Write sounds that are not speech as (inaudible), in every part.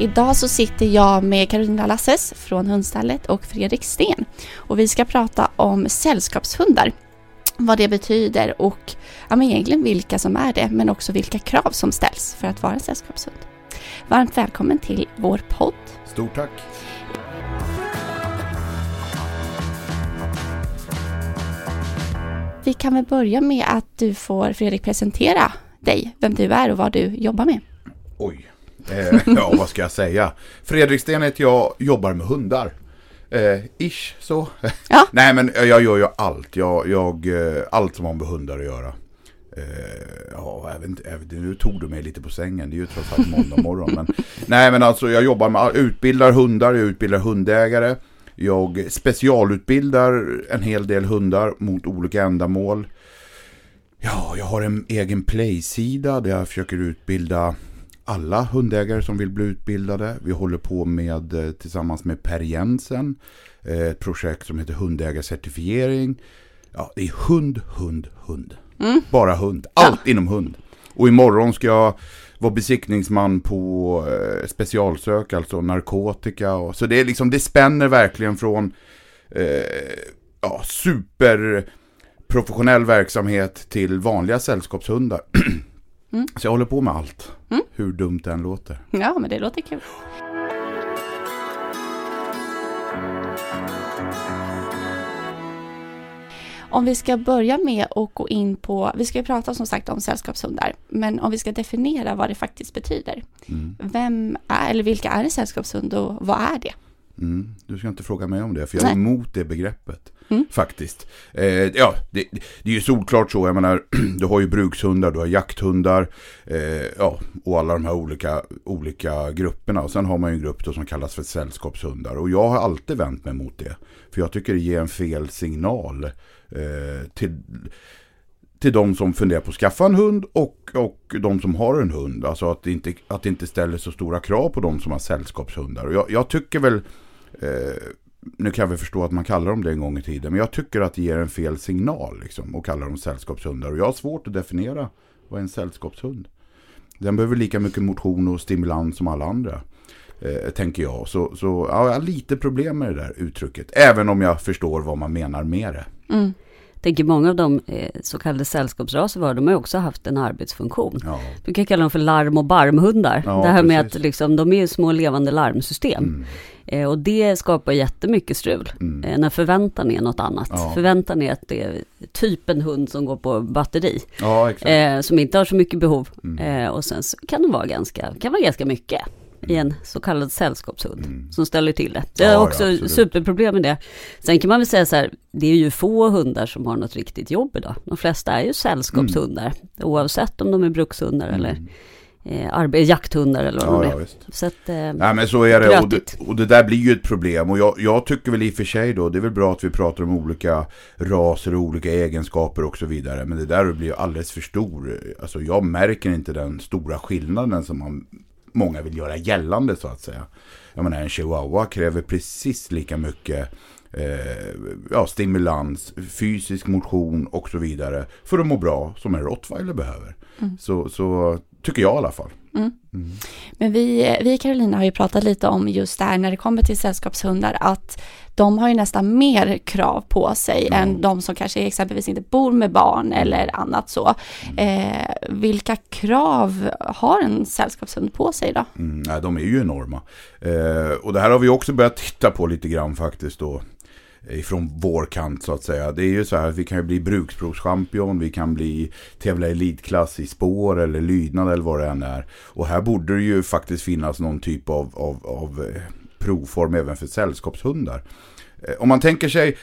Idag så sitter jag med Carolina Lasses från Hundstallet och Fredrik Sten. Och vi ska prata om sällskapshundar. Vad det betyder och ja, men egentligen vilka som är det, men också vilka krav som ställs för att vara sällskapshund. Varmt välkommen till vår podd. Stort tack. Vi kan väl börja med att du får, Fredrik, presentera dig, vem du är och vad du jobbar med. Oj. Eh, ja, vad ska jag säga? Fredrik Sten heter jag, jobbar med hundar. Eh, ish, så. Ja. (laughs) Nej, men jag gör ju allt. Jag, jag, eh, allt som har med hundar att göra. Eh, ja, även, även, nu tog du mig lite på sängen. Det är ju trots allt måndag morgon. Men, (laughs) nej, men alltså jag jobbar med, utbildar hundar, jag utbildar hundägare. Jag specialutbildar en hel del hundar mot olika ändamål. Ja, jag har en egen play-sida där jag försöker utbilda alla hundägare som vill bli utbildade. Vi håller på med eh, tillsammans med Per Jensen eh, ett projekt som heter hundägarcertifiering. Ja, det är hund, hund, hund. Mm. Bara hund. Allt ja. inom hund. Och imorgon ska jag vara besiktningsman på eh, specialsök, alltså narkotika. Och, så det, är liksom, det spänner verkligen från eh, ja, super professionell verksamhet till vanliga sällskapshundar. (clears throat) Mm. Så jag håller på med allt. Mm. Hur dumt det än låter. Ja, men det låter kul. Om vi ska börja med att gå in på, vi ska ju prata som sagt om sällskapshundar, men om vi ska definiera vad det faktiskt betyder. Mm. Vem är, eller vilka är en sällskapshund och vad är det? Mm. Du ska inte fråga mig om det, för jag är Nej. emot det begreppet. Mm. Faktiskt. Eh, ja, det, det, är ju solklart så. Jag menar, (clears throat) du har ju brukshundar, du har jakthundar. Eh, ja, och alla de här olika, olika grupperna. Och sen har man ju en grupp då som kallas för sällskapshundar. Och jag har alltid vänt mig mot det. För jag tycker det ger en fel signal eh, till till de som funderar på att skaffa en hund och, och de som har en hund. Alltså att det inte, att det inte ställer så stora krav på de som har sällskapshundar. Och jag, jag tycker väl eh, nu kan vi förstå att man kallar dem det en gång i tiden, men jag tycker att det ger en fel signal liksom, och kallar dem sällskapshundar. Och jag har svårt att definiera vad en sällskapshund. Den behöver lika mycket motion och stimulans som alla andra. Eh, tänker jag. Så, så ja, jag har lite problem med det där uttrycket. Även om jag förstår vad man menar med det. Mm tänker många av de eh, så kallade sällskapsraser var, de har också haft en arbetsfunktion. Ja. Du kan kalla dem för larm och barmhundar. Ja, det här precis. med att liksom, de är små levande larmsystem. Mm. Eh, och det skapar jättemycket strul. Mm. Eh, när förväntan är något annat. Ja. Förväntan är att det är typ en hund som går på batteri. Ja, eh, som inte har så mycket behov. Mm. Och sen så kan det vara ganska, kan vara ganska mycket i en så kallad sällskapshund mm. som ställer till det. Det är ja, också ja, superproblem med det. Sen kan man väl säga så här, det är ju få hundar som har något riktigt jobb idag. De flesta är ju sällskapshundar, mm. oavsett om de är brukshundar mm. eller eh, jakthundar eller vad ja, de är. Ja, så att, eh, ja, men så är det och, det och, det. där blir ju ett problem. Och jag, jag, tycker väl i och för sig då, det är väl bra att vi pratar om olika raser och olika egenskaper och så vidare. Men det där blir ju alldeles för stor. Alltså jag märker inte den stora skillnaden som man många vill göra gällande så att säga. Jag menar en chihuahua kräver precis lika mycket eh, ja, stimulans, fysisk motion och så vidare för att må bra som en rottweiler behöver. Mm. Så, så tycker jag i alla fall. Mm. Mm. Men vi, vi Carolina har ju pratat lite om just det här när det kommer till sällskapshundar att de har ju nästan mer krav på sig mm. än de som kanske exempelvis inte bor med barn eller annat så. Mm. Eh, vilka krav har en sällskapshund på sig då? Mm, nej, de är ju enorma. Eh, och det här har vi också börjat titta på lite grann faktiskt då ifrån vår kant så att säga. Det är ju så här att vi kan ju bli bruksprovschampion, vi kan bli tävla elitklass i spår eller lydnad eller vad det än är. Och här borde det ju faktiskt finnas någon typ av, av, av eh, provform även för sällskapshundar. Eh, om man tänker sig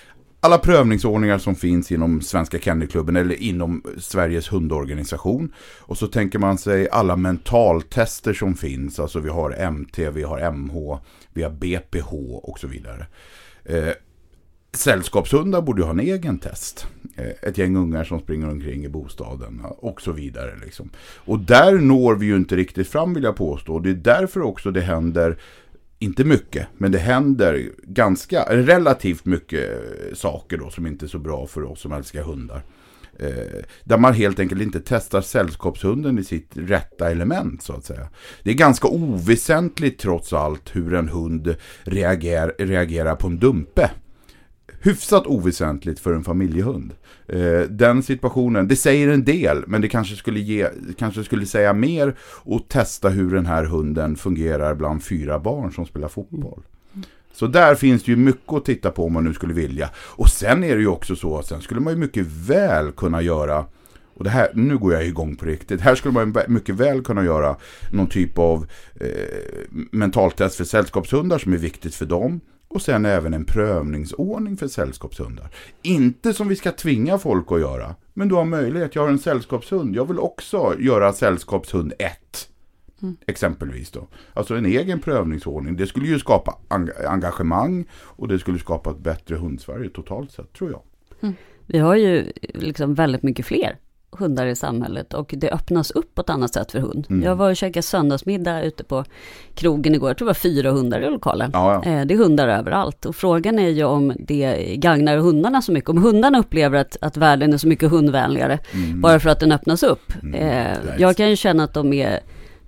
alla prövningsordningar som finns inom Svenska Kennelklubben eller inom Sveriges hundorganisation. Och så tänker man sig alla mentaltester som finns. Alltså vi har MT, vi har MH, vi har BPH och så vidare. Eh, sällskapshundar borde ju ha en egen test. Eh, ett gäng ungar som springer omkring i bostaden och så vidare. Liksom. Och där når vi ju inte riktigt fram vill jag påstå. Det är därför också det händer, inte mycket, men det händer ganska, relativt mycket eh, saker då som inte är så bra för oss som älskar hundar. Eh, där man helt enkelt inte testar sällskapshunden i sitt rätta element så att säga. Det är ganska oväsentligt trots allt hur en hund reagerar, reagerar på en dumpe hyfsat oväsentligt för en familjehund. Eh, den situationen, det säger en del, men det kanske skulle, ge, kanske skulle säga mer och testa hur den här hunden fungerar bland fyra barn som spelar fotboll. Så där finns det ju mycket att titta på om man nu skulle vilja. Och sen är det ju också så att sen skulle man ju mycket väl kunna göra och det här, nu går jag igång på riktigt. Här skulle man mycket väl kunna göra någon typ av eh, mentaltest för sällskapshundar som är viktigt för dem. Och sen även en prövningsordning för sällskapshundar. Inte som vi ska tvinga folk att göra. Men du har möjlighet, jag har en sällskapshund. Jag vill också göra sällskapshund 1. Mm. Exempelvis då. Alltså en egen prövningsordning. Det skulle ju skapa engagemang och det skulle skapa ett bättre hundsverige totalt sett, tror jag. Mm. Vi har ju liksom väldigt mycket fler hundar i samhället och det öppnas upp på ett annat sätt för hund. Mm. Jag var och käkade söndagsmiddag ute på krogen igår, jag tror det var fyra hundar i lokalen. Ja, ja. Eh, det är hundar överallt och frågan är ju om det gagnar hundarna så mycket. Om hundarna upplever att, att världen är så mycket hundvänligare mm. bara för att den öppnas upp. Mm. Eh, jag kan ju känna att de är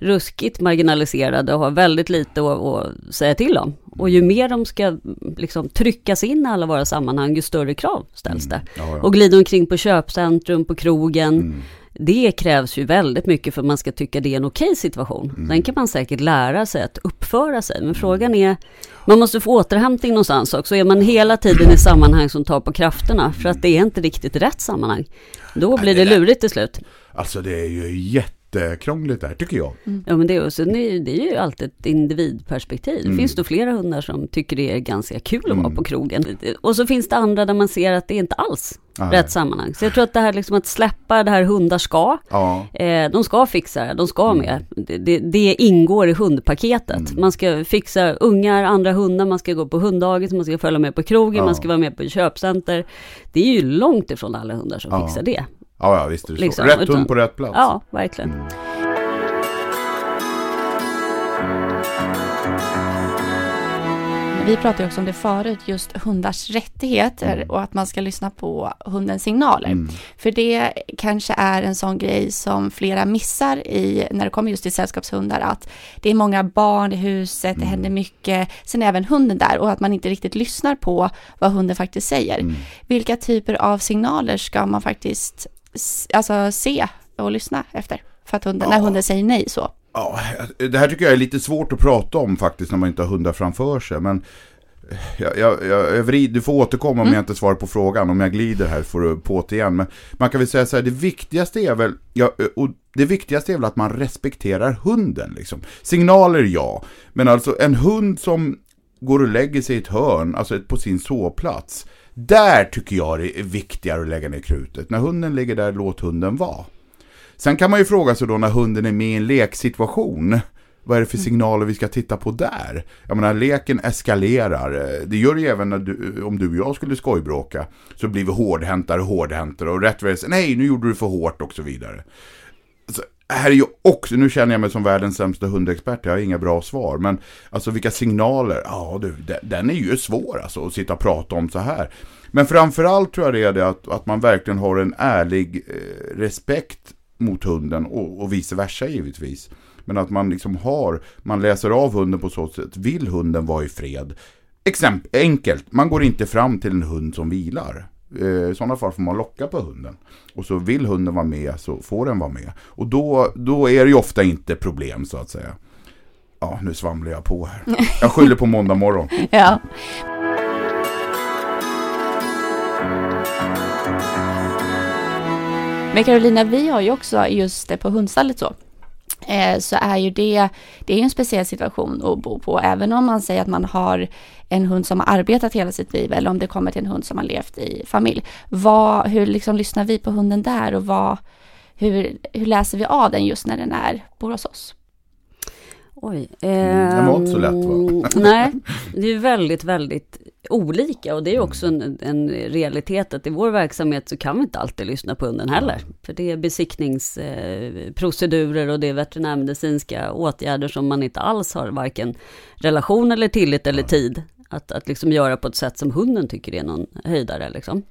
ruskigt marginaliserade och har väldigt lite att, att säga till om. Och ju mer de ska liksom tryckas in i alla våra sammanhang, ju större krav ställs det. Mm. Ja, ja. Och glida omkring på köpcentrum, på krogen. Mm. Det krävs ju väldigt mycket för att man ska tycka det är en okej situation. Mm. Sen kan man säkert lära sig att uppföra sig. Men frågan är, man måste få återhämtning någonstans också. Är man hela tiden i sammanhang som tar på krafterna, för att det är inte riktigt rätt sammanhang, då blir det lurigt till slut. Alltså det är ju jätte jättekrångligt där tycker jag. Mm. Ja men det är, också, det är ju alltid ett individperspektiv. Det mm. finns då flera hundar som tycker det är ganska kul att mm. vara på krogen. Och så finns det andra där man ser att det inte alls Ah, rätt sammanhang. Så jag tror att det här liksom att släppa det här hundar ska. Ja. Eh, de ska fixa det, de ska mm. med. Det, det, det ingår i hundpaketet. Mm. Man ska fixa ungar, andra hundar, man ska gå på hunddagis, man ska följa med på krogen, ja. man ska vara med på köpcenter. Det är ju långt ifrån alla hundar som ja. fixar det. Ja, ja visst är det så. Liksom, rätt utan, hund på rätt plats. Ja, verkligen. Mm. Vi pratade också om det förut, just hundars rättigheter mm. och att man ska lyssna på hundens signaler. Mm. För det kanske är en sån grej som flera missar i, när det kommer just till sällskapshundar, att det är många barn i huset, mm. det händer mycket, sen är även hunden där och att man inte riktigt lyssnar på vad hunden faktiskt säger. Mm. Vilka typer av signaler ska man faktiskt alltså, se och lyssna efter? För att hunden, ja. när hunden säger nej så. Ja, det här tycker jag är lite svårt att prata om faktiskt när man inte har hundar framför sig. Men jag, jag, jag vrid, du får återkomma om mm. jag inte svarar på frågan. Om jag glider här får du på det igen. Men man kan väl säga så här, det viktigaste är väl, ja, och det viktigaste är väl att man respekterar hunden. Liksom. Signaler ja, men alltså en hund som går och lägger sig i ett hörn, alltså på sin sovplats. Där tycker jag det är viktigare att lägga ner krutet. När hunden ligger där, låt hunden vara. Sen kan man ju fråga sig då när hunden är med i en leksituation. Vad är det för mm. signaler vi ska titta på där? Jag menar, leken eskalerar. Det gör det ju även du, om du och jag skulle skojbråka. Så blir vi hårdhäntare och hårdhäntare. Och rätt nej nu gjorde du för hårt och så vidare. Alltså, här är ju också, nu känner jag mig som världens sämsta hundexpert, jag har inga bra svar. Men alltså vilka signaler, ja du, den är ju svår alltså att sitta och prata om så här. Men framförallt tror jag det är det att, att man verkligen har en ärlig eh, respekt mot hunden och, och vice versa givetvis. Men att man liksom har, man läser av hunden på så sätt, vill hunden vara i fred? Exempel, enkelt, man går inte fram till en hund som vilar. Eh, I sådana fall får man locka på hunden. Och så vill hunden vara med så får den vara med. Och då, då är det ju ofta inte problem så att säga. Ja, nu svamlar jag på här. (laughs) Jag skyller på måndag morgon. ja. Men Carolina, vi har ju också just det på hundstallet så. Eh, så är ju det, det är en speciell situation att bo på. Även om man säger att man har en hund som har arbetat hela sitt liv eller om det kommer till en hund som har levt i familj. Vad, hur liksom lyssnar vi på hunden där och vad, hur, hur läser vi av den just när den är, bor hos oss? Oj. Eh, det var inte så lätt va? (laughs) nej, det är väldigt, väldigt olika och det är också en, en, realitet att i vår verksamhet så kan vi inte alltid lyssna på hunden heller. För det är besiktningsprocedurer och det är veterinärmedicinska åtgärder som man inte alls har varken relation eller tillit eller tid att, att liksom göra på ett sätt som hunden tycker är någon höjdare. Liksom.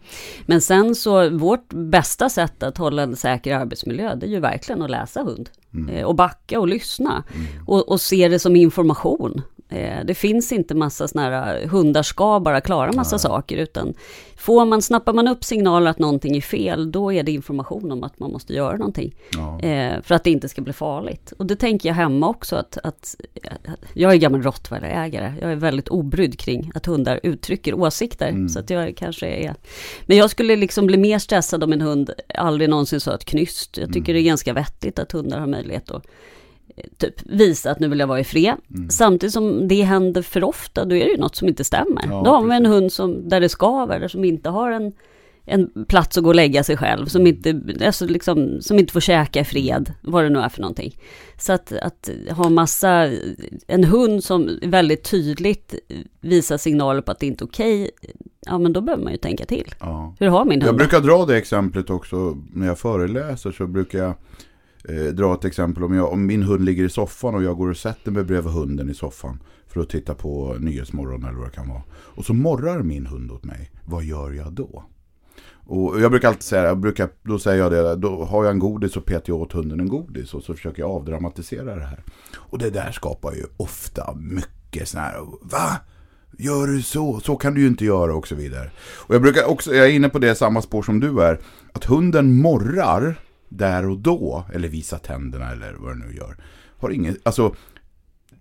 Men sen så, vårt bästa sätt att hålla en säker arbetsmiljö, det är ju verkligen att läsa hund. Mm. Eh, och backa och lyssna. Mm. Och, och se det som information. Eh, det finns inte massa sådana här, hundar ska bara klara massa ja. saker, utan får man, snappar man upp signaler att någonting är fel, då är det information om att man måste göra någonting. Ja. Eh, för att det inte ska bli farligt. Och det tänker jag hemma också, att, att jag är gammal rottweilerägare, jag är väldigt obrydd kring att hundar uttrycker åsikter, mm. så att jag kanske är... Men jag skulle liksom bli mer stressad om en hund aldrig någonsin sa ett knyst. Jag tycker mm. det är ganska vettigt att hundar har möjlighet att typ visa att nu vill jag vara i fred. Mm. Samtidigt som det händer för ofta, då är det ju något som inte stämmer. Ja, då har vi en hund som, där det skaver, där som inte har en, en plats att gå och lägga sig själv, som inte, alltså liksom, som inte får käka i fred, vad det nu är för någonting. Så att, att ha massa, en hund som väldigt tydligt visar signaler på att det inte är okej, ja men då behöver man ju tänka till. Ja. Hur har min hund? Jag brukar dra det exemplet också när jag föreläser, så brukar jag eh, dra ett exempel. Om, jag, om min hund ligger i soffan och jag går och sätter mig bredvid hunden i soffan för att titta på Nyhetsmorgon eller vad det kan vara. Och så morrar min hund åt mig. Vad gör jag då? Och jag brukar alltid säga, jag brukar, då säger jag det, då har jag en godis och petar jag åt hunden en godis och så försöker jag avdramatisera det här. Och det där skapar ju ofta mycket sån här, va? Gör du så? Så kan du ju inte göra och så vidare. Och jag brukar också, jag är inne på det samma spår som du är, att hunden morrar där och då, eller visa tänderna eller vad det nu gör. Har ingen, alltså,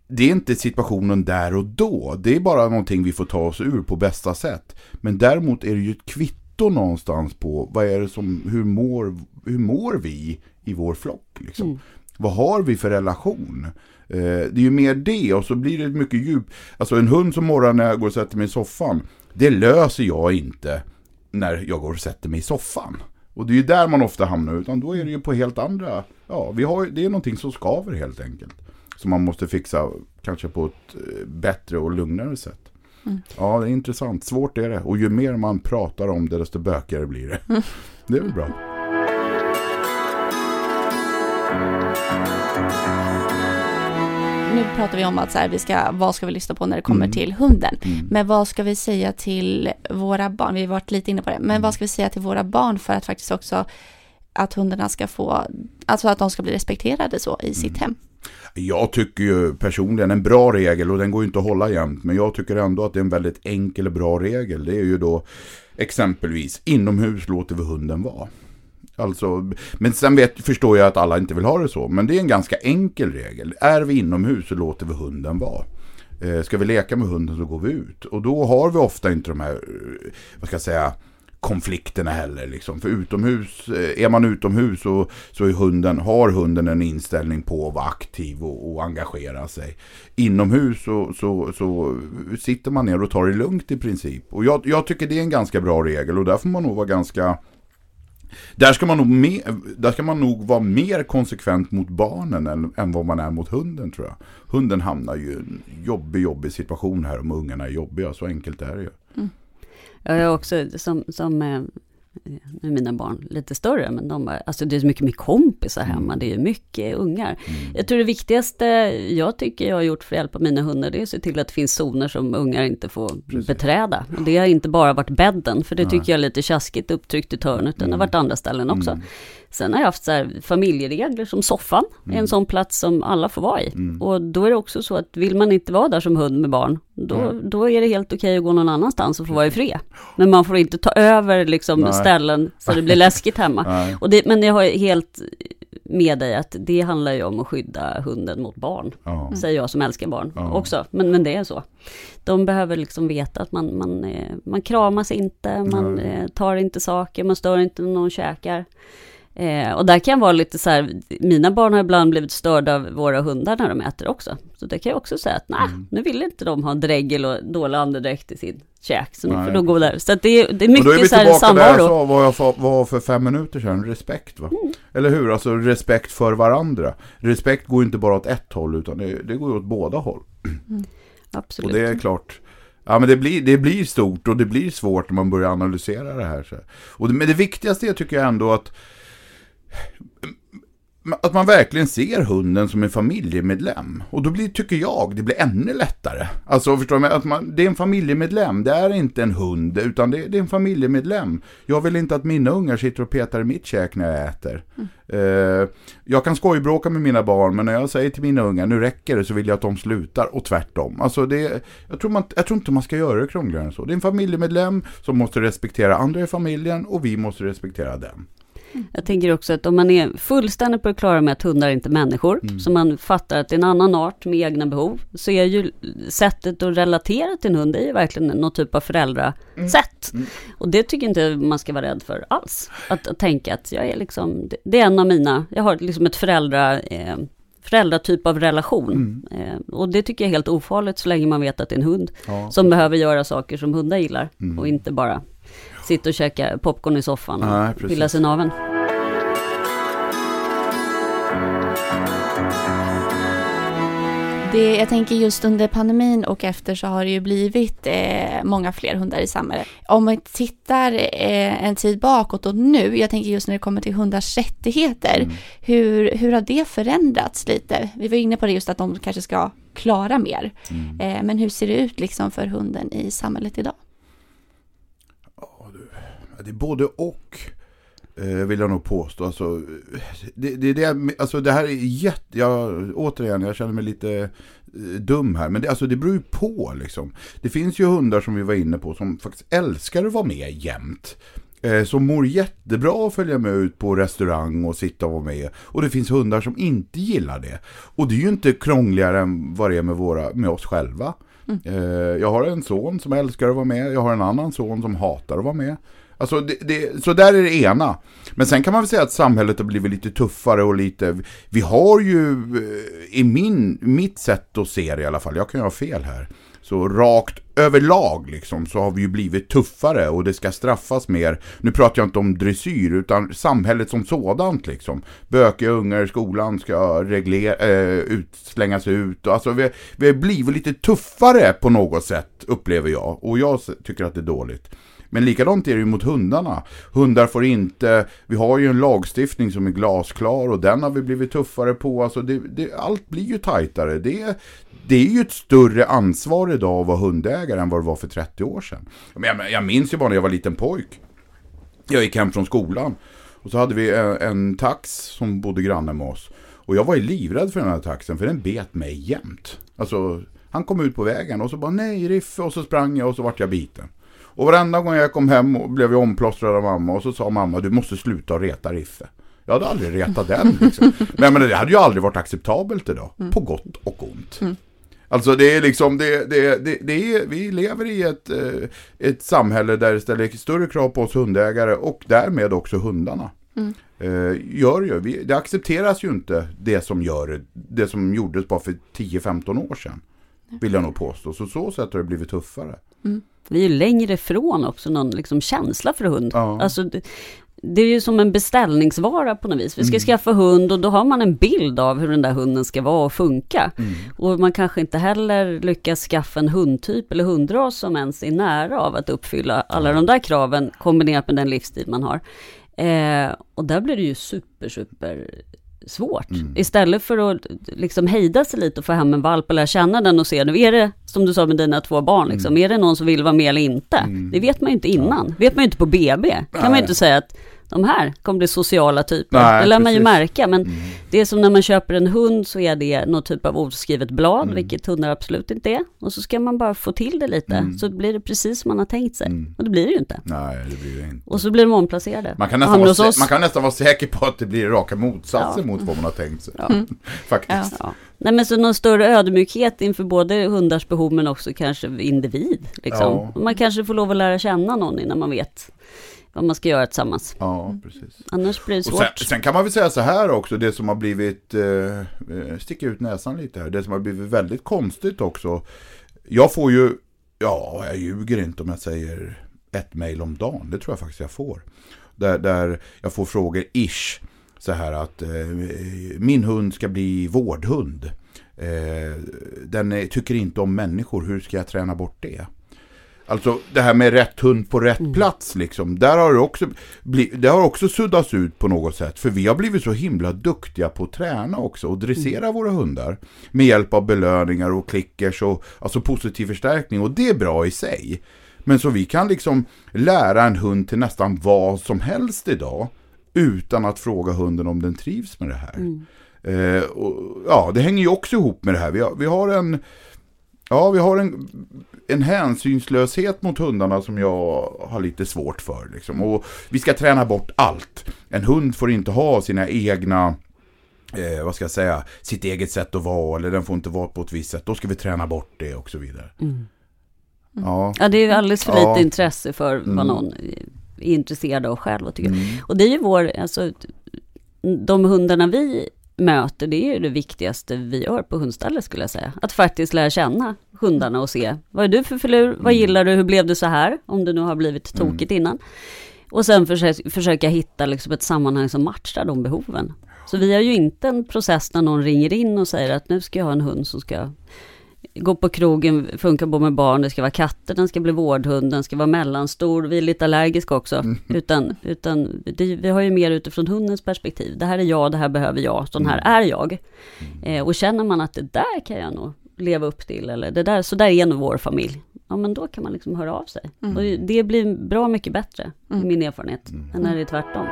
det är inte situationen där och då. Det är bara någonting vi får ta oss ur på bästa sätt. Men däremot är det ju ett kvitto någonstans på vad är det som, hur mår, hur mår vi i vår flock liksom. Mm. Vad har vi för relation? Eh, det är ju mer det och så blir det mycket djup. Alltså en hund som morrar när jag går och sätter mig i soffan. Det löser jag inte när jag går och sätter mig i soffan. Och det är ju där man ofta hamnar, utan då är det ju på helt andra, ja, vi har, det är någonting som skaver helt enkelt. Som man måste fixa kanske på ett eh, bättre och lugnare sätt. Mm. Ja, det är intressant. Svårt är det. Och ju mer man pratar om det, desto bökigare blir det. Mm. (laughs) Det är väl bra nu pratar vi om att så här, vi ska, vad ska vi lyssna på när det kommer mm. till hunden. Mm. Men vad ska vi säga till våra barn? Vi har varit lite inne på det. Men mm. vad ska vi säga till våra barn för att faktiskt också att hundarna ska få, alltså att de ska bli respekterade så i sitt mm. hem? Jag tycker ju personligen en bra regel och den går ju inte att hålla jämt. Men jag tycker ändå att det är en väldigt enkel och bra regel. Det är ju då exempelvis inomhus låter vi hunden vara. Alltså, men sen vet, förstår jag att alla inte vill ha det så. Men det är en ganska enkel regel. Är vi inomhus så låter vi hunden vara. Eh, ska vi leka med hunden så går vi ut. Och då har vi ofta inte de här, eh, vad ska jag säga, konflikterna heller. Liksom. För utomhus, eh, är man utomhus så, så är hunden, har hunden en inställning på att vara aktiv och, och engagera sig. Inomhus så, så, så, sitter man ner och tar det lugnt i princip. Och jag, jag tycker det är en ganska bra regel och där får man nog vara ganska där ska, man nog me, där ska man nog vara mer konsekvent mot barnen än, än vad man är mot hunden tror jag. Hunden hamnar ju i en jobbig, jobbig situation här om ungarna är jobbiga. Så enkelt är det ju. Mm. Jag är också som, som eh, nu är mina barn lite större, men de bara, alltså det är mycket med kompisar hemma, mm. det är mycket ungar. Mm. Jag tror det viktigaste jag tycker jag har gjort för att hjälpa mina hundar, det är att se till att det finns zoner som ungar inte får Precis. beträda. Och det har inte bara varit bädden, för det Nej. tycker jag är lite tjaskigt upptryckt i hörn, utan det har mm. varit andra ställen också. Mm. Sen har jag haft så här familjeregler som soffan, mm. en sån plats som alla får vara i. Mm. Och då är det också så att vill man inte vara där som hund med barn, då, mm. då är det helt okej att gå någon annanstans och få vara i fred. Men man får inte ta över liksom ställen så det blir läskigt hemma. och det, men jag har helt med dig att det handlar ju om att skydda hunden mot barn. Ja. Säger jag som älskar barn ja. också. Men, men det är så. De behöver liksom veta att man, man, eh, man kramas inte, man ja. tar inte saker, man stör inte när någon käkar. Eh, och där kan jag vara lite så här, mina barn har ibland blivit störda av våra hundar när de äter också. Så det kan jag också säga att nej, mm. nu vill inte de ha dregel och dålig andedräkt i sin käk. Så nu får de gå där. Så det, är, det är mycket och då är vi så här samvaro. där jag sa vad jag var för fem minuter sedan, respekt va? Mm. Eller hur? Alltså respekt för varandra. Respekt går inte bara åt ett håll utan det, det går åt båda håll. Mm. Absolut. Och det är klart, Ja men det blir, det blir stort och det blir svårt när man börjar analysera det här. Så. Och det, men det viktigaste tycker jag ändå att att man verkligen ser hunden som en familjemedlem. Och då blir, tycker jag, det blir ännu lättare. Alltså förstår du, att man, det är en familjemedlem, det är inte en hund, utan det, det, är en familjemedlem. Jag vill inte att mina ungar sitter och petar i mitt käk när jag äter. Mm. Uh, jag kan skojbråka med mina barn, men när jag säger till mina ungar, nu räcker det, så vill jag att de slutar, och tvärtom. Alltså det, jag, tror man, jag tror inte man ska göra det krångligare än så. Det är en familjemedlem som måste respektera andra i familjen, och vi måste respektera den. Jag tänker också att om man är fullständigt på det klara med att hundar är inte är människor, mm. så man fattar att det är en annan art med egna behov, så är ju sättet att relatera till en hund, är ju verkligen någon typ av föräldrasätt. Mm. Mm. Och det tycker inte man ska vara rädd för alls. Att, att tänka att jag är liksom, det är en av mina, jag har liksom ett föräldra, eh, föräldratyp av relation. Mm. Eh, och det tycker jag är helt ofarligt så länge man vet att det är en hund ja. som behöver göra saker som hundar gillar mm. och inte bara sitta och käka popcorn i soffan och pilla sig naveln. Det, jag tänker just under pandemin och efter så har det ju blivit eh, många fler hundar i samhället. Om man tittar eh, en tid bakåt och nu, jag tänker just när det kommer till hundars rättigheter, mm. hur, hur har det förändrats lite? Vi var inne på det just att de kanske ska klara mer. Mm. Eh, men hur ser det ut liksom för hunden i samhället idag? Det är både och. Eh, vill jag nog påstå. Alltså, det, det, det, alltså det här är jätte... Jag, återigen, jag känner mig lite eh, dum här. Men det, alltså det beror ju på liksom. Det finns ju hundar som vi var inne på som faktiskt älskar att vara med jämt. Eh, som mår jättebra att följa med ut på restaurang och sitta och vara med. Och det finns hundar som inte gillar det. Och det är ju inte krångligare än vad det är med, våra, med oss själva. Mm. Eh, jag har en son som älskar att vara med. Jag har en annan son som hatar att vara med. Alltså det, det, så där är det ena. Men sen kan man väl säga att samhället har blivit lite tuffare och lite... Vi har ju, eh, i min, mitt sätt att se det i alla fall, jag kan ju ha fel här. Så rakt överlag liksom så har vi ju blivit tuffare och det ska straffas mer. Nu pratar jag inte om dressyr utan samhället som sådant liksom. Bökiga ungar i skolan ska reglera, äh, eh, ut, slängas ut. Alltså vi, vi har blivit lite tuffare på något sätt upplever jag. Och jag tycker att det är dåligt. Men likadant är det ju mot hundarna. Hundar får inte, vi har ju en lagstiftning som är glasklar och den har vi blivit tuffare på. Alltså det, det, allt blir ju tajtare. Det, det är ju ett större ansvar idag att vara hundägare än vad det var för 30 år sedan. Jag, jag minns ju bara när jag var liten pojk. Jag gick hem från skolan. Och så hade vi en, en tax som bodde granne med oss. Och jag var ju livrädd för den här taxen för den bet mig jämt. Alltså, han kom ut på vägen och så bara nej Riffe och så sprang jag och så vart jag biten. Och varenda gång jag kom hem och blev jag omplåstrad av mamma och så sa mamma du måste sluta reta Riffe. Jag hade aldrig retat den. Liksom. (laughs) Men, men det hade ju aldrig varit acceptabelt idag. Mm. På gott och ont. Mm. Alltså det är liksom, det, det, det, det är, vi lever i ett, eh, ett samhälle där det ställer större krav på oss hundägare och därmed också hundarna. Mm. Eh, gör ju, vi, det accepteras ju inte det som, gör, det som gjordes bara för 10-15 år sedan. Vill jag nog påstå. Så så sätt har det blivit tuffare. Mm. Vi är längre ifrån också någon liksom känsla för hund. Ja. Alltså, det, det är ju som en beställningsvara på något vis. Vi ska mm. skaffa hund och då har man en bild av hur den där hunden ska vara och funka. Mm. Och man kanske inte heller lyckas skaffa en hundtyp eller hundras som ens är nära av att uppfylla alla de där kraven kombinerat med den livsstil man har. Eh, och där blir det ju super, super svårt. Mm. Istället för att liksom hejda sig lite och få hem en valp och lära känna den och se, nu är det som du sa med dina två barn, liksom, mm. är det någon som vill vara med eller inte? Mm. Det vet man ju inte innan. Ja. vet man ju inte på BB. kan Nej. man ju inte säga att de här kommer bli sociala typer. Nej, det lär man ju märka. Men mm. det är som när man köper en hund så är det något typ av oskrivet blad, mm. vilket hundar absolut inte är. Och så ska man bara få till det lite, mm. så blir det precis som man har tänkt sig. Mm. Och det blir det ju inte. Nej, det blir det inte. Och så blir de omplacerade. Man kan nästan, vara, man kan nästan vara säker på att det blir raka motsatsen ja. mot vad man har tänkt sig. Ja. (laughs) Faktiskt. Ja. Nej men så någon större ödmjukhet inför både hundars behov men också kanske individ. Liksom. Man kanske får lov att lära känna någon innan man vet vad man ska göra tillsammans. Ja, precis. Annars blir det svårt. Sen, sen, kan man väl säga så här också, det som har blivit, eh, eh, sticka ut näsan lite här, det som har blivit väldigt konstigt också. Jag får ju, ja, jag ljuger inte om jag säger ett mail om dagen, det tror jag faktiskt jag får. Där, där jag får frågor ish, så här att eh, min hund ska bli vårdhund. Eh, den tycker inte om människor, hur ska jag träna bort det? Alltså det här med rätt hund på rätt mm. plats liksom. Där har det också, det har också suddats ut på något sätt. För vi har blivit så himla duktiga på att träna också och dressera mm. våra hundar. Med hjälp av belöningar och klickers och alltså positiv förstärkning. Och det är bra i sig. Men så vi kan liksom lära en hund till nästan vad som helst idag. Utan att fråga hunden om den trivs med det här. Mm. Eh, och, ja, det hänger ju också ihop med det här. Vi har, vi har en Ja, vi har en, en hänsynslöshet mot hundarna som jag har lite svårt för. Liksom. Och vi ska träna bort allt. En hund får inte ha sina egna, eh, vad ska jag säga, sitt eget sätt att vara. Eller den får inte vara på ett visst sätt. Då ska vi träna bort det och så vidare. Mm. Mm. Ja. ja, det är alldeles för lite ja. intresse för vad mm. någon är intresserad av själv och tycker. Mm. Och det är ju vår, alltså de hundarna vi möter, det är ju det viktigaste vi gör på hundstallet skulle jag säga. Att faktiskt lära känna hundarna och se, vad är du för filur, vad mm. gillar du, hur blev det så här, om det nu har blivit mm. tokigt innan. Och sen försöka, försöka hitta liksom ett sammanhang som matchar de behoven. Så vi har ju inte en process när någon ringer in och säger att nu ska jag ha en hund som ska gå på krogen, funkar bo med barn, det ska vara katter, den ska bli vårdhund, den ska vara mellanstor, vi är lite allergiska också. Mm. (laughs) Utan, utan det, vi har ju mer utifrån hundens perspektiv. Det här är jag, det här behöver jag, sån här mm. är jag. Eh, och känner man att det där kan jag nog leva upp till, eller det där, så där är nog vår familj. Ja men då kan man liksom höra av sig. Mm. Och det blir bra mycket bättre, mm. min erfarenhet, mm. än när det är tvärtom.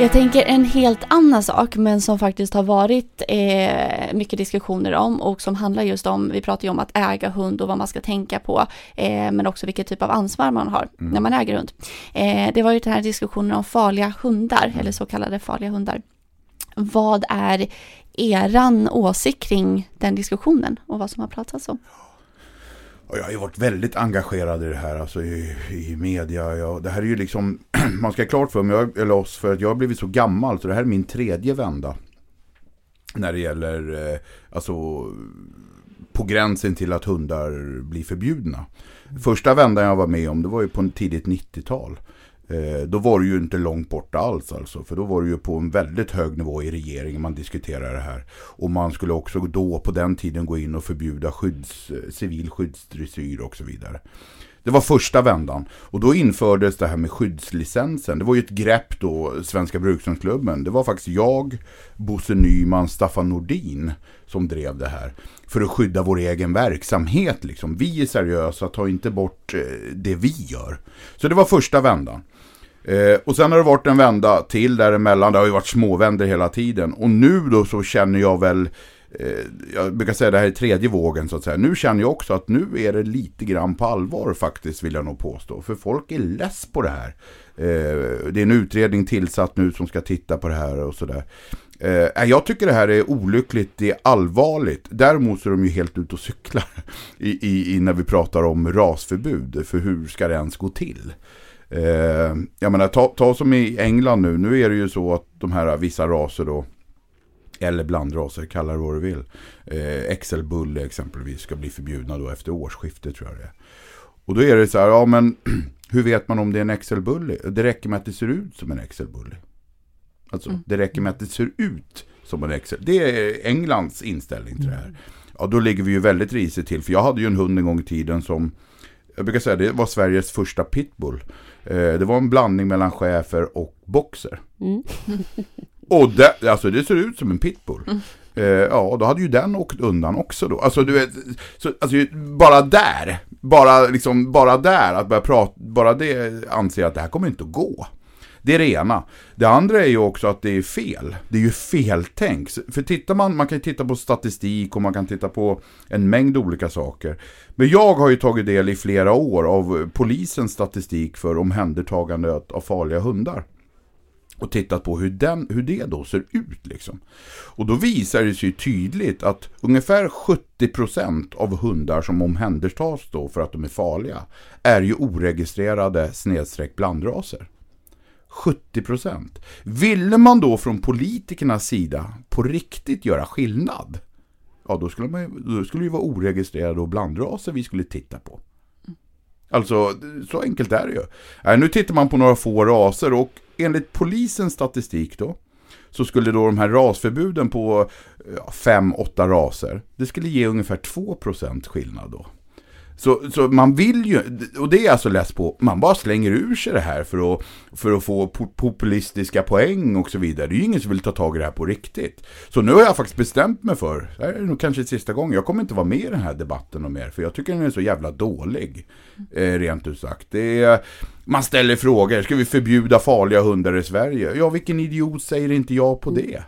Jag tänker en helt annan sak, men som faktiskt har varit eh, mycket diskussioner om och som handlar just om, vi pratar ju om att äga hund och vad man ska tänka på, eh, men också vilket typ av ansvar man har mm. när man äger hund. Eh, det var ju den här diskussionen om farliga hundar, mm. eller så kallade farliga hundar. Vad är eran åsikt kring den diskussionen och vad som har pratats om? Och jag har ju varit väldigt engagerad i det här, alltså i, i media. Jag, det här är ju liksom, (clears throat) man ska ha klart för mig, eller oss, för att jag har blivit så gammal, så det här är min tredje vända. När det gäller, eh, alltså, på gränsen till att hundar blir förbjudna. Första vändan jag var med om, det var ju på en tidigt 90-tal. Eh, då var det ju inte långt borta alls alltså. För då var det ju på en väldigt hög nivå i regeringen man diskuterade det här. Och man skulle också då på den tiden gå in och förbjuda skydds, eh, civil skyddsdressyr och så vidare. Det var första vändan. Och då infördes det här med skyddslicensen. Det var ju ett grepp då, Svenska Brukshundsklubben. Det var faktiskt jag, Bosse Nyman, Staffan Nordin som drev det här. För att skydda vår egen verksamhet liksom. Vi är seriösa, ta inte bort eh, det vi gör. Så det var första vändan. Eh, och sen har det varit en vända till däremellan. Det har ju varit småvänder hela tiden. Och nu då så känner jag väl eh, jag brukar säga det här är tredje vågen så att säga. Nu känner jag också att nu är det lite grann på allvar faktiskt vill jag nog påstå. För folk är less på det här. Eh, det är en utredning tillsatt nu som ska titta på det här och sådär. Eh, jag tycker det här är olyckligt, det är allvarligt. Däremot så är de ju helt ute och cyklar (laughs) i, i, i, när vi pratar om rasförbud. För hur ska det ens gå till? Eh, jag menar, ta, ta som i England nu. Nu är det ju så att de här vissa raser då, eller blandraser, kalla det vad du vill. Eh, XL-bulle exempelvis ska bli förbjudna då efter årsskiftet tror jag det är. Och då är det så här, ja men (clears throat) hur vet man om det är en XL-bulle? Det räcker med att det ser ut som en XL-bulle. Alltså, mm. det räcker med att det ser ut som en XL. Det är Englands inställning till det här. Ja, då ligger vi ju väldigt risigt till. För jag hade ju en hund en gång i tiden som, jag brukar säga det var Sveriges första pitbull. Eh, det var en blandning mellan schäfer och boxer. Mm. (laughs) och det, alltså det ser ut som en pitbull. Mm. Eh, ja, då hade ju den åkt undan också då. Alltså du vet, så, alltså, bara där, bara liksom, bara där, att börja prata, bara det anser jag att det här kommer inte att gå. Det är det ena. Det andra är ju också att det är fel. Det är ju feltänk. För tittar man, man kan titta på statistik och man kan titta på en mängd olika saker. Men jag har ju tagit del i flera år av polisens statistik för omhändertagande av farliga hundar och tittat på hur, den, hur det då ser ut. Liksom. Och då visar det sig tydligt att ungefär 70% av hundar som omhändertas då för att de är farliga är ju oregistrerade snedstreck blandraser. 70%. Ville man då från politikernas sida på riktigt göra skillnad, ja då skulle, man, då skulle det vara oregistrerade och blandraser vi skulle titta på. Alltså, så enkelt är det ju. Äh, nu tittar man på några få raser och enligt polisens statistik då, så skulle då de här rasförbuden på 5-8 raser, det skulle ge ungefär 2% skillnad då. Så, så man vill ju, och det är alltså läs på, man bara slänger ur sig det här för att, för att få populistiska poäng och så vidare. Det är ju ingen som vill ta tag i det här på riktigt. Så nu har jag faktiskt bestämt mig för, det här är nog kanske sista gången, jag kommer inte vara med i den här debatten och mer, för jag tycker den är så jävla dålig. Eh, rent ut sagt. Det är, man ställer frågor, ska vi förbjuda farliga hundar i Sverige? Ja, vilken idiot säger inte ja på det?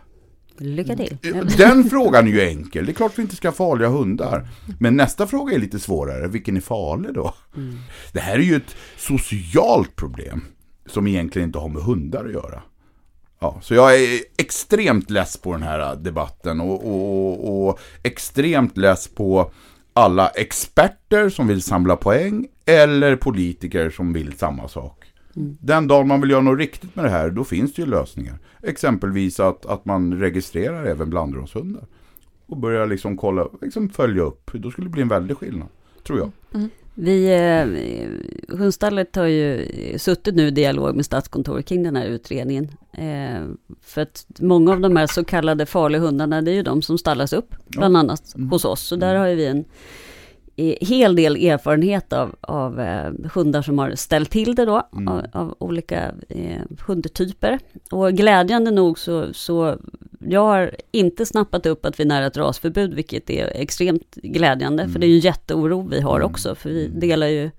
Lycka till. Mm. Den (laughs) frågan är ju enkel. Det är klart vi inte ska ha farliga hundar. Men nästa fråga är lite svårare. Vilken är farlig då? Mm. Det här är ju ett socialt problem som egentligen inte har med hundar att göra. Ja, så jag är extremt less på den här debatten och, och, och extremt less på alla experter som vill samla poäng eller politiker som vill samma sak. Den dag man vill göra något riktigt med det här, då finns det ju lösningar. Exempelvis att, att man registrerar även blandrashundar. Och börjar liksom kolla, liksom följa upp. Då skulle det bli en väldig skillnad, tror jag. Mm. Vi, eh, Hundstallet har ju suttit nu i dialog med Statskontoret kring den här utredningen. Eh, för att många av de här så kallade farliga hundarna, det är ju de som stallas upp, bland annat mm. hos oss. Så där har ju vi en hel del erfarenhet av, av eh, hundar som har ställt till det då, mm. av, av, olika eh, hundtyper. Och glädjande nog så, så, jag har inte snappat upp att vi är nära ett rasförbud, vilket är extremt glädjande, mm. för det är ju en jätteoro vi har mm. också, för vi mm. delar ju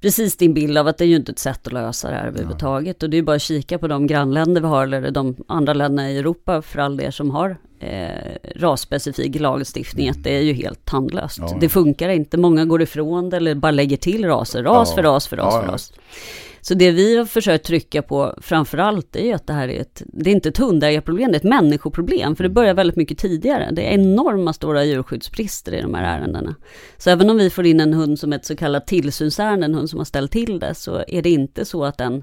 precis din bild av att det är ju inte ett sätt att lösa det här överhuvudtaget. Och det är ju bara att kika på de grannländer vi har, eller de andra länderna i Europa för all del som har eh, rasspecifik lagstiftning, att det är ju helt tandlöst. Ja. Det funkar inte, många går ifrån det eller bara lägger till raser, ras ja. för ras för ras ja, för ras. Så det vi har försökt trycka på framförallt är ju att det här är ett, det är inte ett hundägarproblem, det är ett människoproblem, för det börjar väldigt mycket tidigare. Det är enorma stora djurskyddsbrister i de här ärendena. Så även om vi får in en hund som ett så kallat tillsynsärende, en hund som har ställt till det, så är det inte så att den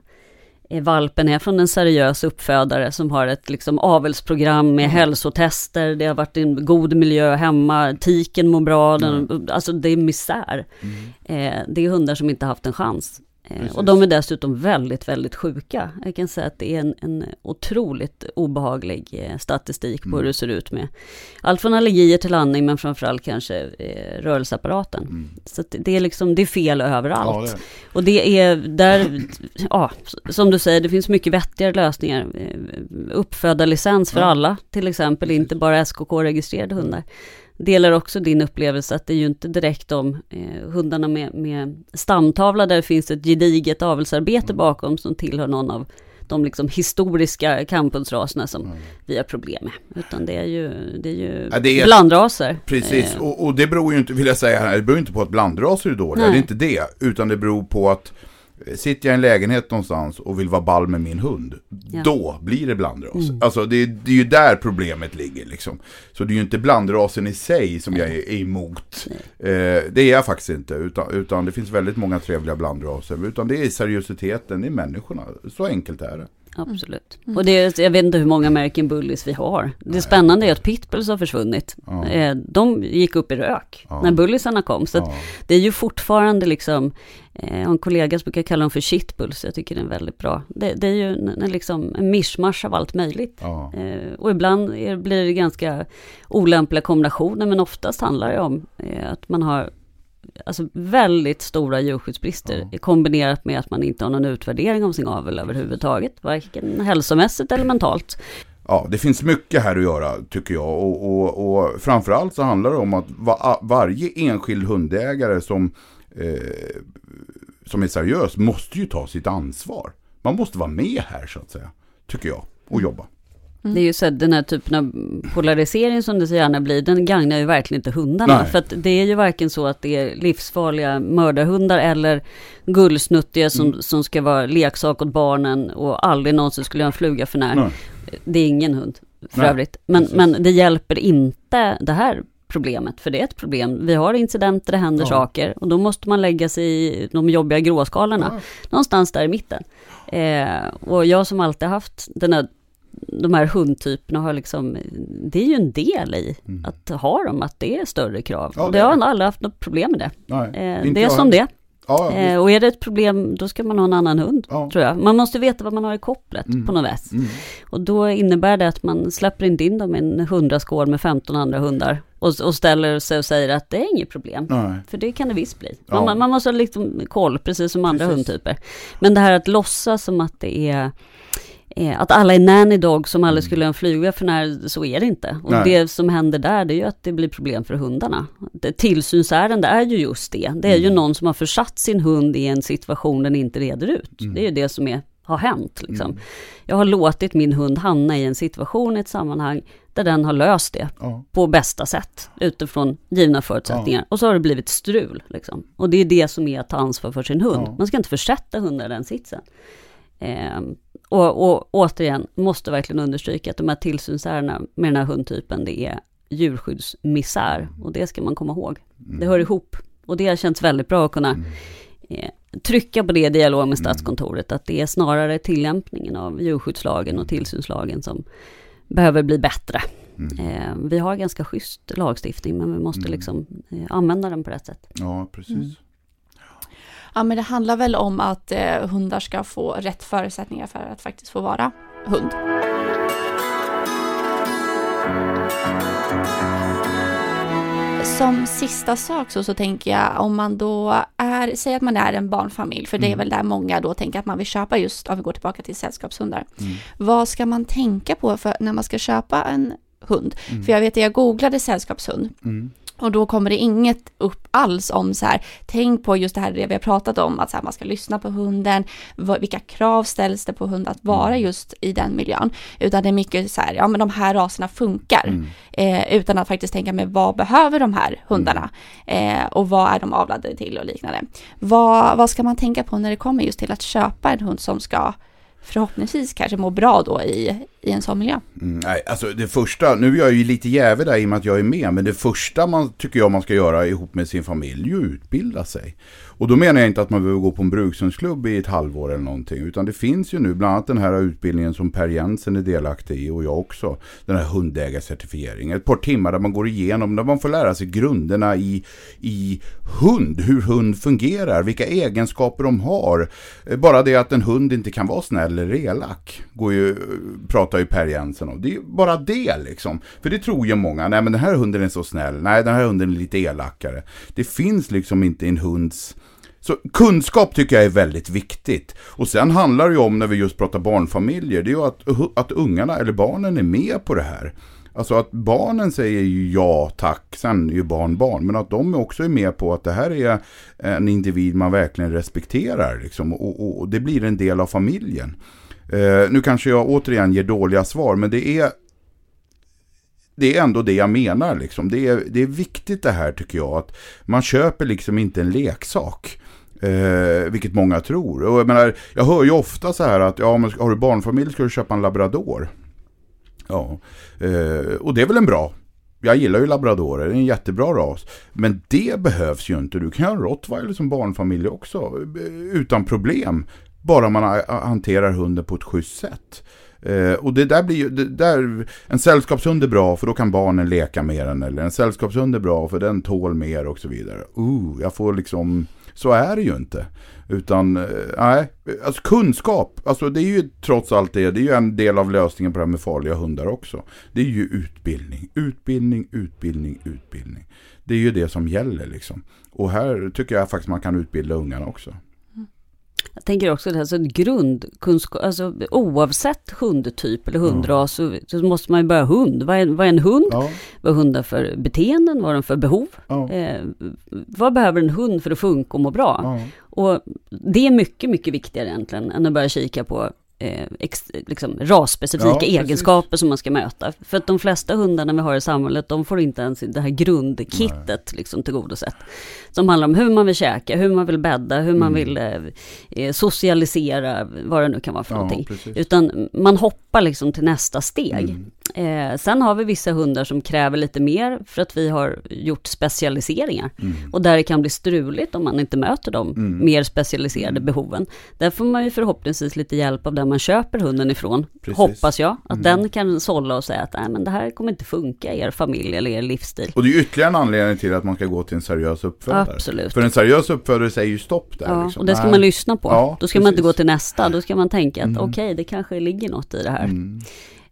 valpen är från en seriös uppfödare som har ett liksom avelsprogram med mm. hälsotester, det har varit en god miljö hemma, tiken mår bra, den, mm. alltså det är misär. Mm. Eh, det är hundar som inte haft en chans. Precis. Och de är dessutom väldigt, väldigt sjuka. Jag kan säga att det är en, en otroligt obehaglig eh, statistik på mm. hur det ser ut med allt från allergier till andning, men framförallt kanske eh, rörelseapparaten. Mm. Så det är liksom, det är fel överallt. Ja, det. Och det är där, ja, som du säger, det finns mycket vettigare lösningar. Eh, uppföda licens för ja. alla, till exempel, Precis. inte bara SKK-registrerade hundar delar också din upplevelse att det är ju inte direkt om eh, hundarna med, med stamtavla där det finns ett gediget avelsarbete mm. bakom som tillhör någon av de liksom historiska campusraserna som mm. vi har problem med. Utan det är ju, det är ju ja, det är, blandraser. Precis, eh. och, och, det beror ju inte, vill jag säga det beror inte på att blandraser är dåliga, Nej. det är inte det. Utan det beror på att Sitter jag i en lägenhet någonstans och vill vara ball med min hund, ja. då blir det blandras. Mm. Alltså det, det, är ju där problemet ligger liksom. Så det är ju inte blandrasen i sig som jag är, emot. Eh, det är jag faktiskt inte, utan, utan det finns väldigt många trevliga blandraser. Utan det är seriositeten, är människorna. Så enkelt är det. Absolut. Mm. Och det, jag vet inte hur många American Bullies vi har. Det Nej. spännande är att pitbulls har försvunnit. Ja. Eh, de gick upp i rök ja. när bullisarna kom. Så ja. det är ju fortfarande liksom, jag eh, har en kollega som brukar kalla dem för shitbulls. Jag tycker det är väldigt bra. Det, det är ju en, en, liksom, en mischmasch av allt möjligt. Eh, och ibland blir det ganska olämpliga kombinationer, men oftast handlar det om att man har alltså väldigt stora djurskyddsbrister ja. kombinerat med att man inte har någon utvärdering av sin avel överhuvudtaget, varken hälsomässigt eller mentalt. Ja, det finns mycket här att göra tycker jag och, och, och framförallt så handlar det om att va, varje enskild hundägare som, eh, som är seriös måste ju ta sitt ansvar. Man måste vara med här så att säga, tycker jag, och jobba. Mm. Det är ju så att den här typen av polarisering som det så gärna blir, den gagnar ju verkligen inte hundarna. Nej. För att det är ju varken så att det är livsfarliga mördarhundar eller gullsnuttiga som, mm. som ska vara leksak åt barnen och aldrig någonsin skulle göra en fluga för när. Nej. Det är ingen hund för Nej. övrigt. Men, men det hjälper inte det här problemet, för det är ett problem. Vi har incidenter, det händer ja. saker och då måste man lägga sig i de jobbiga gråskalorna. Ja. Någonstans där i mitten. Eh, och jag som alltid haft den här de här hundtyperna har liksom, det är ju en del i mm. att ha dem, att det är större krav. Ja, det, det har jag aldrig haft något problem med det. Nej, eh, det är som det. Ja, eh, och är det ett problem, då ska man ha en annan hund, ja. tror jag. Man måste veta vad man har i kopplet mm. på något vis. Mm. Och då innebär det att man släpper inte in dem i en hundraskål med 15 andra hundar och, och, ställer sig och säger att det är inget problem. Nej. För det kan det visst bli. Ja. Man, man, måste ha liksom koll, precis som andra precis. hundtyper. Men det här att låtsas som att det är att alla är nanny dog som aldrig mm. skulle en flyga för när, så är det inte. Och Nej. det som händer där, det är ju att det blir problem för hundarna. Det, tillsynsärende är ju just det. Det är mm. ju någon som har försatt sin hund i en situation den inte reder ut. Mm. Det är ju det som är, har hänt. Liksom. Mm. Jag har låtit min hund hamna i en situation, i ett sammanhang, där den har löst det ja. på bästa sätt utifrån givna förutsättningar. Ja. Och så har det blivit strul. Liksom. Och det är det som är att ta ansvar för sin hund. Ja. Man ska inte försätta hundar i den sitsen. Eh, och, och återigen, måste verkligen understryka att de här tillsynsärendena med den här hundtypen, det är djurskyddsmisär. Och det ska man komma ihåg. Mm. Det hör ihop. Och det har känts väldigt bra att kunna mm. eh, trycka på det i dialog med mm. Statskontoret, att det är snarare tillämpningen av djurskyddslagen och tillsynslagen som behöver bli bättre. Mm. Eh, vi har ganska schysst lagstiftning, men vi måste mm. liksom eh, använda den på rätt sätt. Ja, precis. Mm. Ja, men det handlar väl om att eh, hundar ska få rätt förutsättningar för att faktiskt få vara hund. Som sista sak så, så tänker jag om man då är, säg att man är en barnfamilj, för det är mm. väl där många då tänker att man vill köpa just, om vi går tillbaka till sällskapshundar. Mm. Vad ska man tänka på för när man ska köpa en hund? Mm. För jag vet att jag googlade sällskapshund. Mm. Och då kommer det inget upp alls om så här, tänk på just det här det vi har pratat om, att så här, man ska lyssna på hunden, vilka krav ställs det på hund att vara mm. just i den miljön. Utan det är mycket så här, ja men de här raserna funkar. Mm. Eh, utan att faktiskt tänka med vad behöver de här hundarna? Mm. Eh, och vad är de avlade till och liknande. Vad, vad ska man tänka på när det kommer just till att köpa en hund som ska förhoppningsvis kanske må bra då i, i en sån miljö. Mm, nej, alltså det första, nu är jag ju lite jävig där i och med att jag är med, men det första man tycker jag man ska göra ihop med sin familj är ju utbilda sig. Och då menar jag inte att man behöver gå på en brukshundsklubb i ett halvår eller någonting. Utan det finns ju nu bland annat den här utbildningen som Per Jensen är delaktig i och jag också. Den här hundägarcertifieringen. Ett par timmar där man går igenom, där man får lära sig grunderna i, i hund. Hur hund fungerar, vilka egenskaper de har. Eh, bara det att en hund inte kan vara snäll eller elak. Går ju, eh, pratar pratar ju Per Jensen om. Det är bara det liksom. För det tror ju många. Nej men den här hunden är så snäll. Nej den här hunden är lite elakare. Det finns liksom inte en hunds så kunskap tycker jag är väldigt viktigt. Och sen handlar det ju om, när vi just pratar barnfamiljer, det är ju att, att ungarna eller barnen är med på det här. Alltså att barnen säger ju ja tack, sen är ju barn barn. Men att de också är med på att det här är en individ man verkligen respekterar. Liksom, och, och, och det blir en del av familjen. Eh, nu kanske jag återigen ger dåliga svar, men det är det är ändå det jag menar. Liksom. Det, är, det är viktigt det här tycker jag. Att man köper liksom inte en leksak. Eh, vilket många tror. Och jag, menar, jag hör ju ofta så här att ja, men har du barnfamilj ska du köpa en labrador. Ja, eh, och det är väl en bra. Jag gillar ju labradorer, det är en jättebra ras. Men det behövs ju inte. Du kan ha en rottweiler som barnfamilj också. Eh, utan problem. Bara man hanterar hunden på ett schysst sätt. Eh, och det där blir ju, det där, en sällskapshund är bra för då kan barnen leka med den. Eller en sällskapshund är bra för den tål mer och så vidare. Uh, jag får liksom så är det ju inte. Utan, eh, nej, alltså kunskap, alltså det är ju trots allt det, det är ju en del av lösningen på det här med farliga hundar också. Det är ju utbildning, utbildning, utbildning, utbildning. Det är ju det som gäller liksom. Och här tycker jag faktiskt man kan utbilda ungarna också. Jag tänker också att alltså grundkunskap, alltså oavsett hundtyp eller hundras så, så, måste man ju börja hund. Vad är, vad är en hund? Ja. Vad har hundar för beteenden? Vad har de för behov? Ja. Eh, vad behöver en hund för att funka och må bra? Ja. Och det är mycket, mycket viktigare egentligen än att börja kika på eh, ex, liksom rasspecifika ja, egenskaper som man ska möta. För att de flesta hundarna vi har i samhället, de får inte ens det här grundkittet liksom tillgodosett. Som handlar om hur man vill käka, hur man vill bädda, hur mm. man vill eh, eh, socialisera, vad det nu kan vara för ja, någonting. Precis. Utan man hoppar liksom till nästa steg. Eh, sen har vi vissa hundar som kräver lite mer för att vi har gjort specialiseringar. Mm. Och där det kan bli struligt om man inte möter de mm. mer specialiserade mm. behoven. Där får man ju förhoppningsvis lite hjälp av den man köper hunden ifrån. Precis. Hoppas jag. Att mm. den kan sålla och säga att Nej, men det här kommer inte funka i er familj eller er livsstil. Och det är ytterligare en anledning till att man ska gå till en seriös uppfödare. Absolut. För en seriös uppfödare säger ju stopp där. Ja, liksom. och det ska man lyssna på. Ja, Då ska precis. man inte gå till nästa. Då ska man tänka att mm. okej, okay, det kanske ligger något i det här.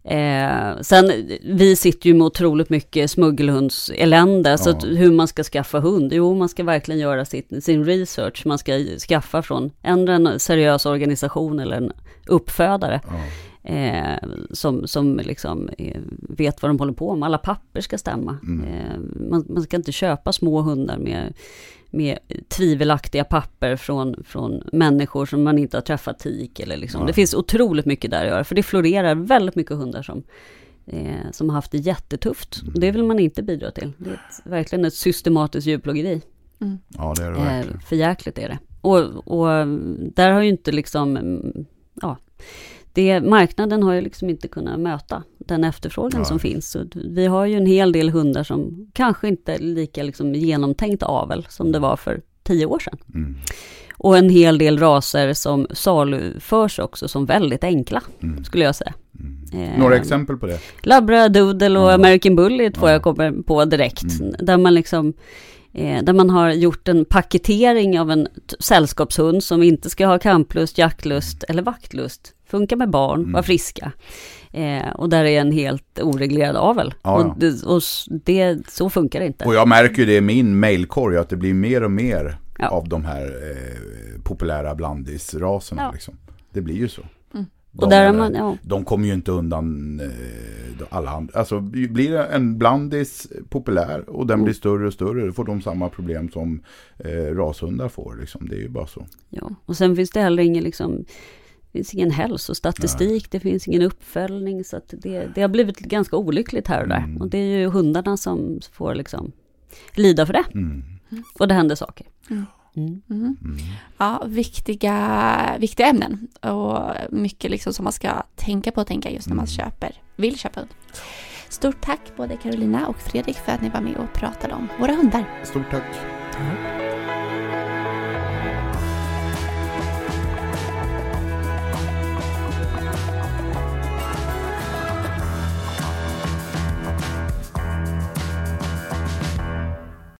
Eh, sen, vi sitter ju med otroligt mycket smuggelhundselände, ja. så att hur man ska skaffa hund, jo man ska verkligen göra sitt, sin research, man ska skaffa från en seriös organisation eller en uppfödare. Ja. Eh, som, som liksom eh, vet vad de håller på med, alla papper ska stämma. Mm. Eh, man, man, ska inte köpa små hundar med med tvivelaktiga papper från, från människor som man inte har träffat tik eller liksom. Det finns otroligt mycket där att göra, för det florerar väldigt mycket hundar som, eh, som har haft det jättetufft. Mm. Det vill man inte bidra till. Det är ett, verkligen ett systematiskt djurplågeri. Mm. Ja, det är det eh, verkligen. Eh, för jäkligt är det. Och, och där har ju inte liksom, ja, det, marknaden har ju liksom inte kunnat möta den efterfrågan ja. som finns. Så vi har ju en hel del hundar som kanske inte är lika liksom genomtänkt avel som det var för tio år sedan. Mm. Och en hel del raser som saluförs också som väldigt enkla, mm. skulle jag säga. Mm. Eh, Några exempel på det? Labradoodle och American Bully är två ja. jag kommer på direkt. Mm. Där man liksom Eh, där man har gjort en paketering av en sällskapshund som inte ska ha kamplust, jaktlust eller vaktlust. Funkar med barn, mm. var friska. Eh, och där är en helt oreglerad avel. Ja, och, det, och det, så funkar det inte. Och jag märker ju det i min mailkorg att det blir mer och mer ja. av de här eh, populära blandisraserna. Ja. Liksom. Det blir ju så. De, och där man, ja. de kommer ju inte undan eh, alla andra. Alltså blir en blandis populär och den mm. blir större och större, då får de samma problem som eh, rashundar får. Liksom. Det är ju bara så. Ja, och sen finns det heller ingen liksom det finns ingen hälsostatistik, Nej. det finns ingen uppföljning. Så att det, det har blivit ganska olyckligt här och där. Mm. Och det är ju hundarna som får liksom lida för det. Mm. Och det händer saker. Mm. Mm. Mm. Ja, viktiga, viktiga ämnen och mycket liksom som man ska tänka på och tänka just när man mm. köper, vill köpa hund. Stort tack både Carolina och Fredrik för att ni var med och pratade om våra hundar. Stort tack.